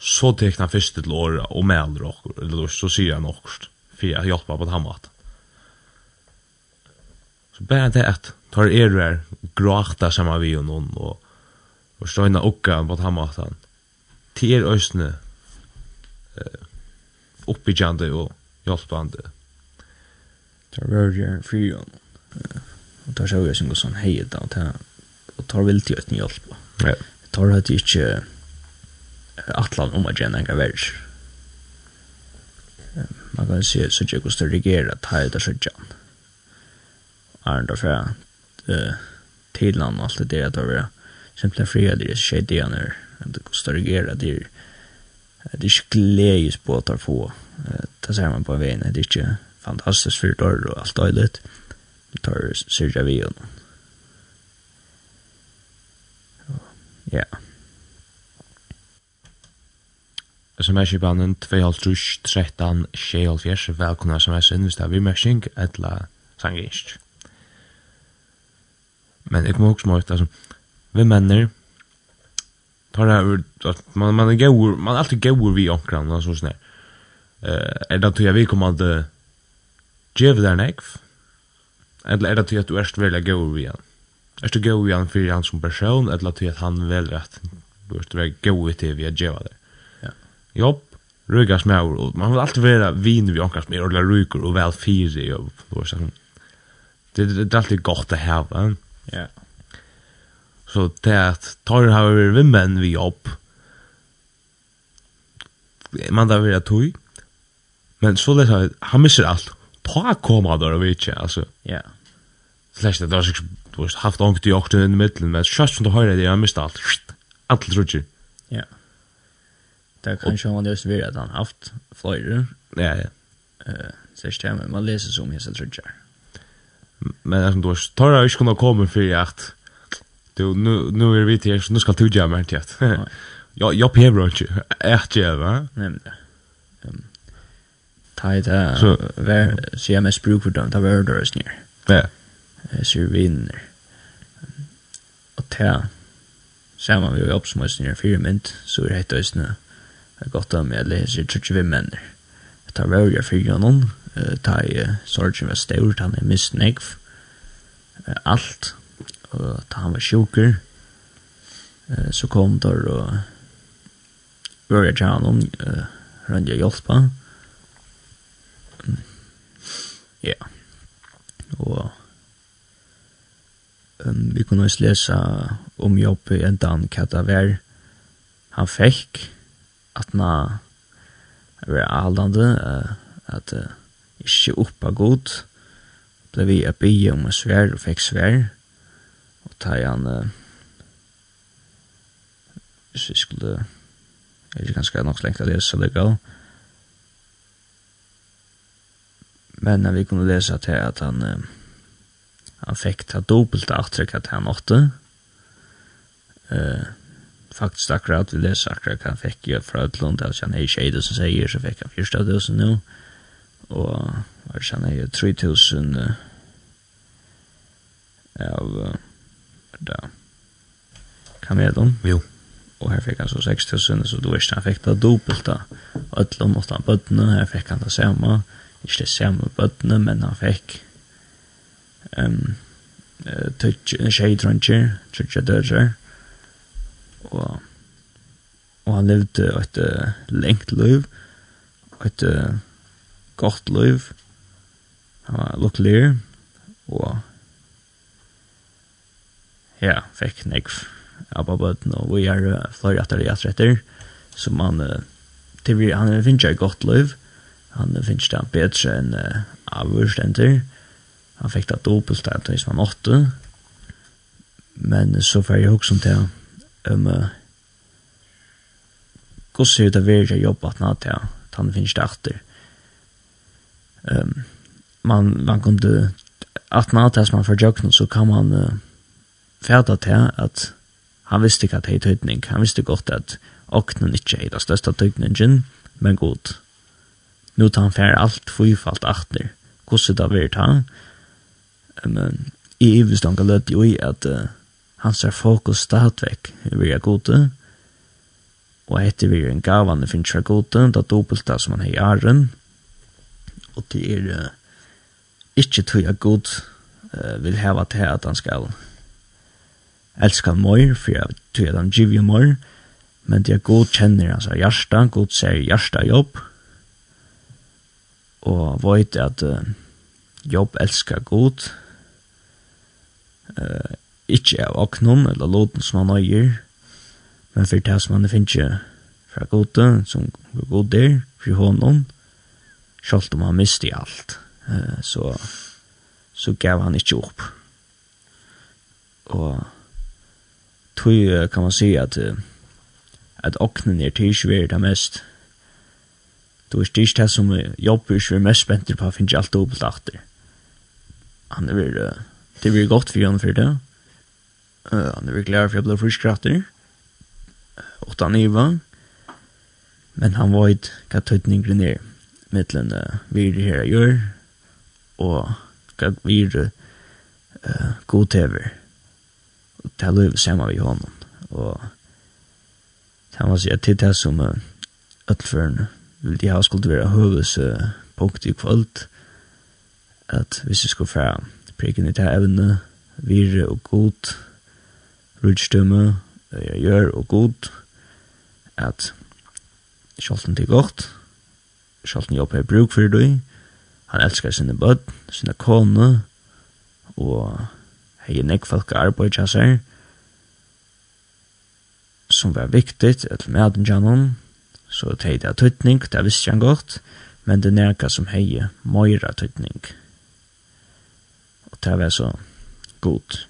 så tekna fyrst til året og melder okkur, eller så sier han okkur, for jeg hjelper på den maten. Så bare det at tar er der gråta saman vi og noen, og, og støyna okka på den maten, til er øsne eh, oppbyggjande og hjelpande. Tar rør jeg fyren, og tar sjøy jeg som går sånn heiet, og tar vilt i øyne hjelpa. Ja. Tar hatt ikke... Uh, atlan om at gjerne enga verg. Man kan se så ikke hvordan det regerer at her er det sånn jag. Är det fra tidland og alt det der där då vi simpelt fria det är shit det när det kostar regera det är det är glädjes på att få det ser man på vägen det är inte fantastiskt för dörr och allt dåligt. Det tar sig vi vid. Ja. Yeah. sms-skipanen 2.13.6.7. Velkomna sms-en hvis det er vimerskning eller sanginsk. Men jeg kommer også mot, altså, vi menner, tar det her, man, man er gaur, man er alltid gaur vi omkran, altså sånn her. Uh, er det til jeg kommer komme at uh, djeve der nekv? Eller er det til at du erst velja gaur vi han? Erst du gaur vi han fyrir han som person, eller til at han velja at du erst velja gaur vi til vi er djeva der? jobb, röga smäur och man vill alltid vara vin vi onkar smäur och ryker och väl fyra jobb. Det, det, det är alltid gott att häva. Ja. Så det är att tar har vi vimmen vi jobb. Man där vill jag tog. Men så det jag, han missar allt. ta koma där och vet jag, alltså. Ja. Slash det där så du har haft ångt i åkten i mitten, men kjøst som du høyre det, jeg har mistet alt. tror trutjer. Ja. Yeah. Det kanske han just vill att han haft flöjder. Ja, ja. Eh, så stämmer man, man läser som hela tredje. Men alltså då tar jag ju kunna komma för att du nu nu är vi till nu ska du göra mer till. Ja, jag behöver inte. Är det va? Nej, men Ehm tajt där. Så var så jag mest bruk för dem. ta var det just ner. Ja. Så vi vinner. Och ta. Samma vi uppsmåsningar för mynt så är det just nu er godt om jeg leser trutje vi menner. Jeg tar vær jeg fyrir noen, ta i sorgen var stort han er misnegv, alt, og ta han var sjuker, så kom der og vær jeg tja noen, rann jeg hjelpa. Ja, og um, vi kunne også lese om jobb i en dan hva det var han fikk, at na vera aldande at ikkje oppa god ble vi a bygge om en svær og fikk svær. Og ta i hvis vi skulle jeg er ganske nok slengt å lese legal men vi kunne lese til at han han fikk ta dobbelt avtrykk at han åtte eh faktisk akkurat, vi leser akkurat hva han fikk jeg fra Øtlund, altså han er ikke som sier, så fikk han 4.000 nå, og altså han er jo 3.000 av, da, hva med dem? Jo. Og her fikk han så 6.000, så du visste han fikk det dobbelt da, Øtlund måtte han bøttene, her fikk han det samme, ikke det samme bøttene, men han fikk, um, tøtje, tjej trøntjer, tøtje dødjer, og, og han levde et uh, lengt liv, et uh, godt liv, han var lukkelig, og ja, fikk nekv av babaten, og vi er uh, flere etter i atretter, som han, uh, til vi, han finner et godt liv, han finner det bedre enn uh, avgjørstenter, han fikk det dobbelt, det er som han måtte, men så får jeg også til om um, hvordan det ut å jobbe at natt, ja, at han finnes det etter. Um, man, man kunde, at natt som man får jøkken, så kan man uh, fæta til at han visste ikke at det er tøytning, han visste godt at åknen ikke er det største tøytningen, men god. Nå tar han færre alt, fyfalt etter, hvordan det er å ta. Um, I iverstånga lød jo i at uh, hans er fokus stadvekk vi er gode, og etter vi er en gavane finnes er gode, da dobbelt det som han er i æren, og det er uh, ikke tog jeg god uh, vil heva til at han skal elska mor, for jeg tog at han giver jo mor, men det er god kjenner hans er hjärsta, god ser hjärsta jobb, og vet at uh, jobb elskar god, uh, ikke av åknom eller låten som han øyer, men for det som han finner fra gode, som går god der, for hånden, selv om han miste alt, så, så gav han ikke opp. Og tog kan man si at at åknen er tilsvært det mest. Du er styrt det som jobber ikke er mest spenter på, å finne alt dobbelt atter. Han er vel, det blir godt for han for det, Uh, han er virkelig glad for jeg ble friskratter. Åtta niva. Men han var et kattøytning grunner mittlen uh, vi er her jeg gjør og vi er uh, god TV. Og det er lov sammen vi honom. Og det var sier til det som uh, ødelførende vil de ha skulle være høves uh, punkt i kvöld at hvis vi skulle få prikken i det evne, vire og godt, rydstømme, jeg gjør og god, at kjolten til godt, kjolten jobber jeg bruk for deg, han elskar sine bød, sine kone, og hei er nek folk arbeid seg, som var viktig viktigt, med den janon, så det er det tøytning, det visste han godt, men det er som heier møyra tøytning. Og det var så godt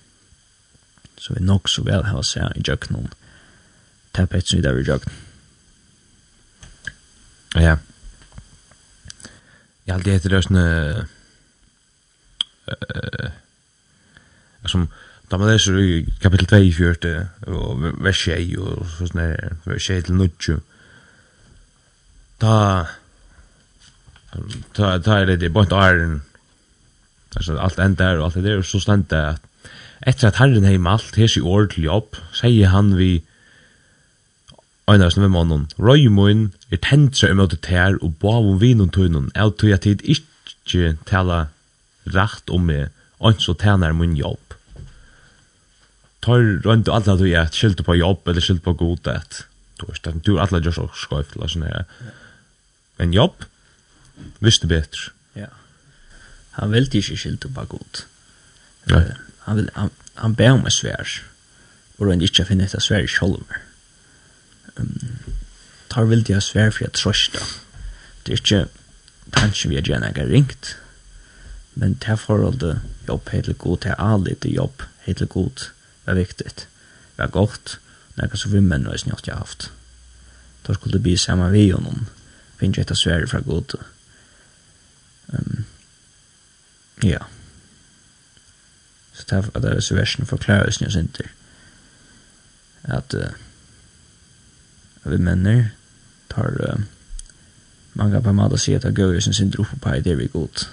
så vi nok så vel har seg i jøkken om tappet som vi der i jøkken. Ja. Jeg alltid heter det sånne uh, som da man leser i kapittel 2 i fjørte og vers 6 og sånn der vers 6 til 9 da ta ta er det bare æren altså alt enda och allt det där så ständ det att Etter at herren hei malt hesi år til jobb, sier han vi Einarsen ved mannen, Røymoen er tentra i møte ter og bav bavum vinun tunnen, av tøy at tid ikkje tala rakt om meg, ans og tænar mun jobb. Tar røyndu alla du at skyldu på jobb eller skyldu på god at du er stand, du er alla gjørs og skoif, la sånn her. Men jobb, visste betur. Ja. Han vil ikkje skyldu på god. Ja. Uh, han vill han, han ber om ett svär och då inte finna ett svär i själva. Um, tar vill det svär för att trösta. Det är inte kanske vi gärna har ringt. Men det här förhållande jobb helt god, det här allit jobb helt god var viktigt. Det var gott, när så vi män har snart har haft. Då skulle det bli samma vi honom. Finns ett svär från god. Um, ja. Yeah. Så det er det så versen forklarer oss nye sinter. At uh, vi menner tar uh, mange på en måte si at det gøy sin sinter oppe på det er vi godt.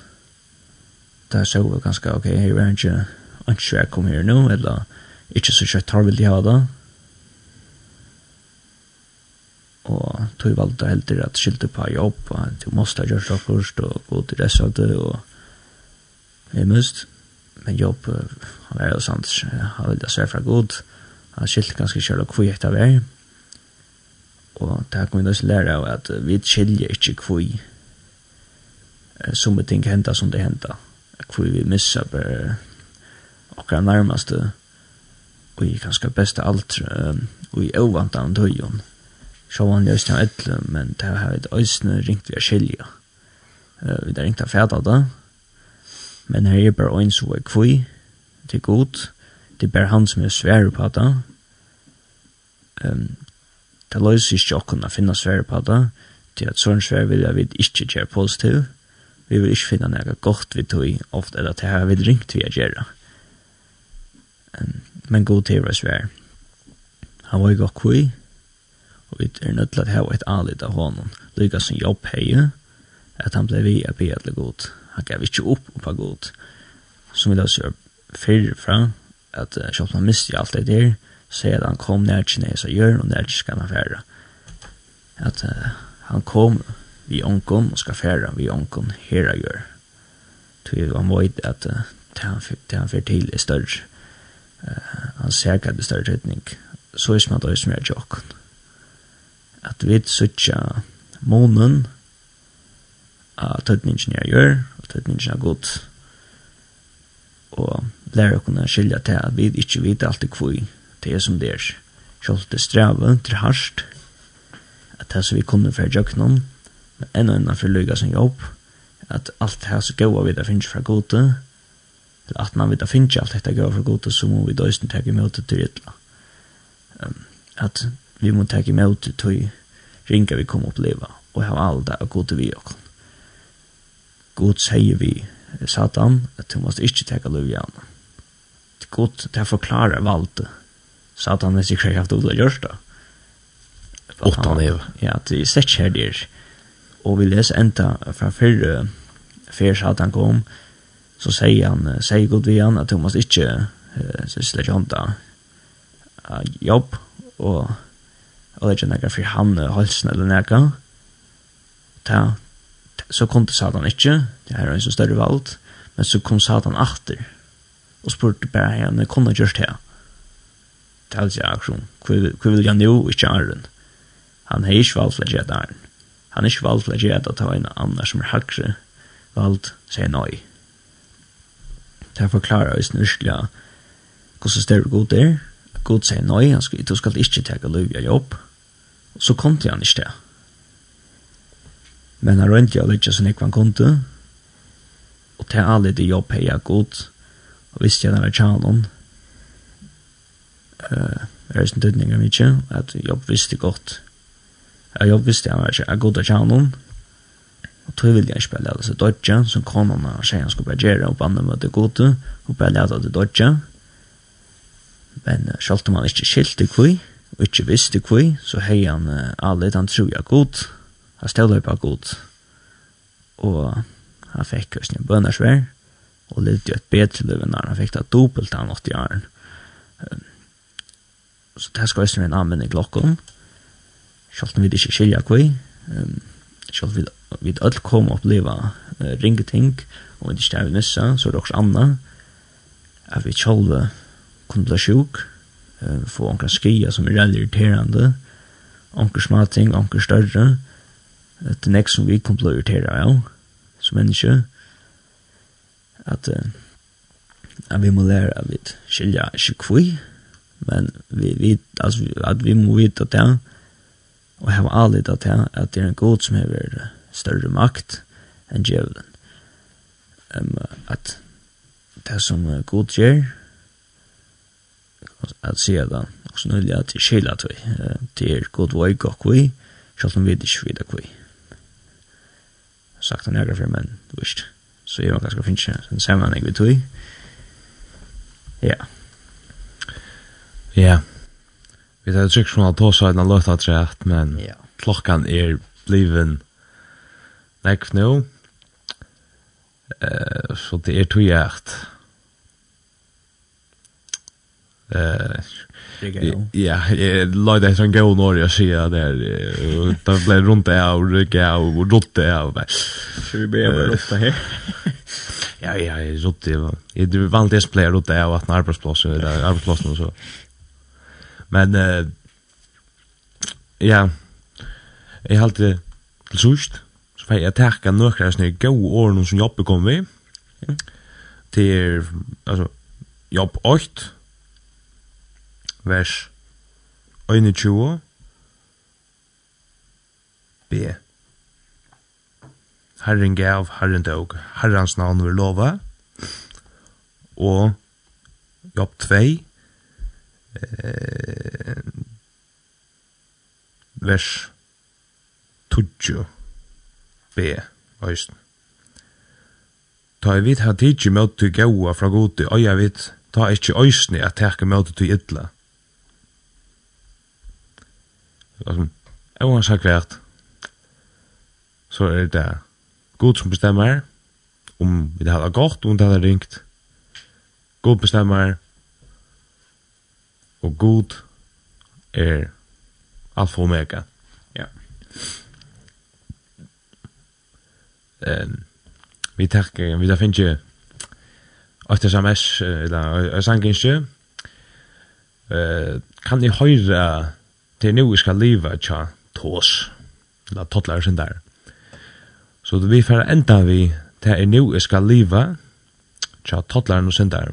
Det er så vi ganske, ok, her er ikke ikke jeg kom her nå, eller ikke så kjøtt tar vil de ha det. Og tog valgte helter at skilte på jobb, og du måste ha gjort det først, og gå til resten av det, og jeg must men jobb han er jo sant han vil da svære fra god. Han skilte ganske kjøl og kvui etter vei. Og det her kom vi nøys lære av at vi skiljer ikke kvui som ting henta som det henta kvui vi missa bare akkurat nærmaste og i ganske beste alt og i ovantan tøyon sjåan løsning av etle men det her vi et øysne ringt vi er skilja. Vi har ringt av fæta da men her er bare en som er kvui, det er god, det er bare han som er svære på det. Um, det løser ikke åkken å finne svære på det, til at sånn svære vil jeg vil ikke gjøre positiv, vi vil ikke finne noe godt vi tog, ofte er det her vi ringt vi gjøre. Um, men god til å svære. Han var ikke kvui, og vi er nødt til å ha et anlitt av honom, lykkes som jobb heie, at han ble vi a be god han gav ikke opp på god. Som vi la oss gjøre fyrir fra, at uh, selv om han miste alt det der, så er han kom nær kines og gjør, og nær skal han fære. At uh, han kom vi onkon, og skal fære vi onkon her og gjør. Så han veit at uh, det han fyrt til er større. Uh, han ser hva det er større tøytning. Så er det som er jokken. At vi sutja månen, av tøtningen jeg gjør, og tøtningen er godt, og lære å kunne skilja til at vi ikke vet alltid hvor det er som det er. Selv det strevet, det er hardt, at det som vi kunne fra jøknum, men enda enda for lyga sin jobb, at alt det som gaua vi da finnes fra gode, eller at man vi da finnes alt dette gaua fra gode, så må vi da isen ta imot det til ytla. Um, at vi må ta imot det til ringa vi kommer oppleva, og ha all det gode vi okkur god sier vi Satan at du måste ikke teka lov av ham. Det god, det forklarer valget. Satan er sikkert haft å gjørst da. Åttan er Ja, det er sett her der. Og vi leser enda fra fyrre før Satan kom, så sier han, sier god vi han at du måste ikke uh, slett hånda uh, jobb og og det er ikke nekka for han halsen eller nekka. Ta, så kom det Satan ikke, det her er en så større valg, men så kom Satan atter, og spurte bare henne, kom han gjørst her? Det er altså aksjon, hva vil jeg nå, ikke æren? Han har ikke valgt for å gjøre æren. Han har ikke valgt for å gjøre det, til en annen som er hakre, valgt, sier nøy. Det her forklarer oss nyrskelig hvordan større god er, god sier nøy, han skal, du skal ikke ta løy av jobb, så kom til han ikke det men han rønte jeg litt som ikke han kunne, og til alle de jobb hei jeg god, og visste jeg denne var tjanen, uh, er det en tydning av mye, at jobb visste godt, jeg jobb visste jeg var ikke god av tjanen, og tog vil jeg ikke bare lade seg dodge, som konan og tjejen skulle bare gjøre, og bandet møte gode, og bare lade det dodge, men uh, selv om han ikke skilte kvøy, og ikke visste kvøy, så hei han uh, alle, han tror jeg godt, han stod på god, og han fikk høysen i bønnersvær, og litt jo et bedre liv enn han fikk det dobbelt av 80 åren. Så det skal høysen min anvende i klokken, selv om vi ikke skiljer kvi, selv om vi alle kom og oppleva uh, ringeting og vi ikke er vi missa, så er det også anna, at vi selv kunne bli sjuk, uh, få omkring skia som er veldig irriterande, omkring smating, omkring større, at det nek som vi kom til å irritere av, som menneske, at, uh, at vi må lære at vi skilja ikke kvui, men vi vet, altså, at vi må vite at det, og hava alit at det, at det er en god som hever større makt enn djevelen. Um, at det som god gjør, at sier da, også nødvendig at det skilja tog, det er god vei og kvui, selv om vi ikke vet kvui sagt han några för men visst. Så jag kanske finns en sammanhang vid tog. Ja. Ja. Vi tar tryck från att ta sig en låt att rätt men ja. klockan är bliven näck nu. Eh så det är tog jag. Eh Ja, jag lade det som går norr jag ser där och där blev runt där och rycka och rotta här. Så vi behöver rotta her? Ja, ja, jeg rundt det. Jeg du vant det spelar rotta här att arbetsplatsen där arbeidsplassen og så. Men eh ja. jeg halt det til sust. Så får jeg jag tacka av sånne goda årene som jobber kom vi. Til, altså, jobb 8 vers 21 B. Herren gav, Herren dog, Herrens navn vil lova. Og Jobb 2, eh, vers 20 B, Øysten. Ta i vidt har tidsi møttu gaua fra gode, øya vidt, ta ikkje øysni at teka møte til idla. Alltså, jag har sagt vart. Så är det god som bestämmer om vi det har gått och det har ringt. God bestämmer och god är alfa och omega. Ja. Ehm vi tackar vi där finns ju ett sms eller en sanginske. Eh kan ni höra det er nu vi skal leva tja tås, la tottlar sin der. Så vi får enda vi, det er nu vi skal leva tja tottlar og sin der.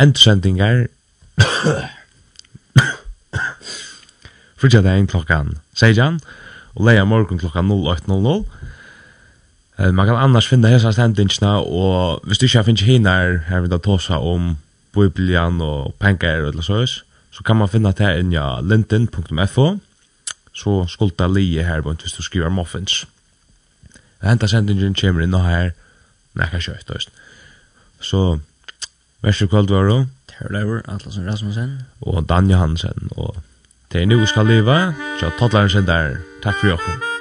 Endsendingar, frutja dagen klokkan 16, og leia morgun klokkan 08.00. Uh, man kan annars finna hesa stendingsna, og hvis du ikke finnst hinar, her vil da tåsa om Bibelian og pengar og eller sås, så kan man finna det inn ja linden.fo så skulta li her på hvis du skriver muffins. Henta sendingen kommer inn her nekka kjøtt og Så vær så kvöld var du Terlever Atlasen Rasmussen og Dan Johansen og til nu skal leva, tja tattlæren sin der. Takk for jokken.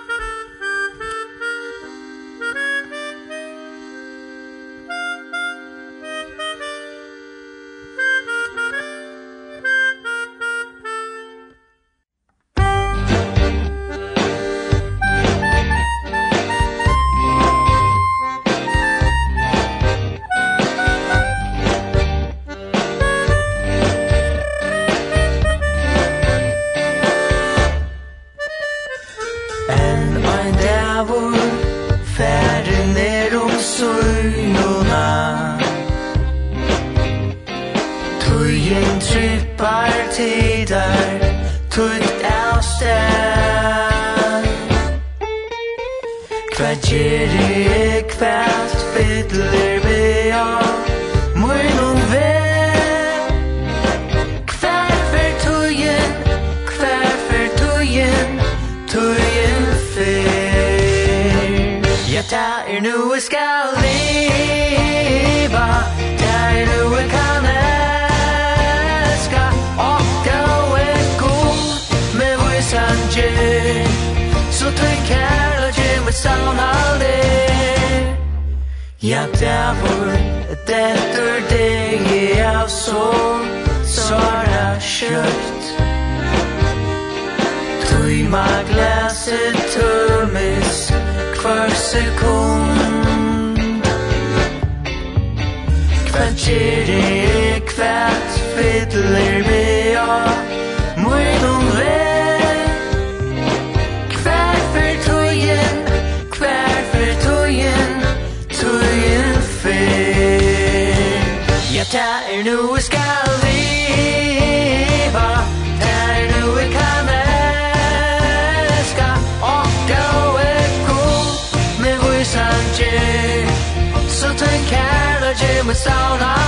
Kjeri kvæt fiddler mea Møydum vel Kvær fyr tøyen Kvær fyr tøyen Tøyen fyr Ja, ta er nu skal So take care of Jimmy Sauna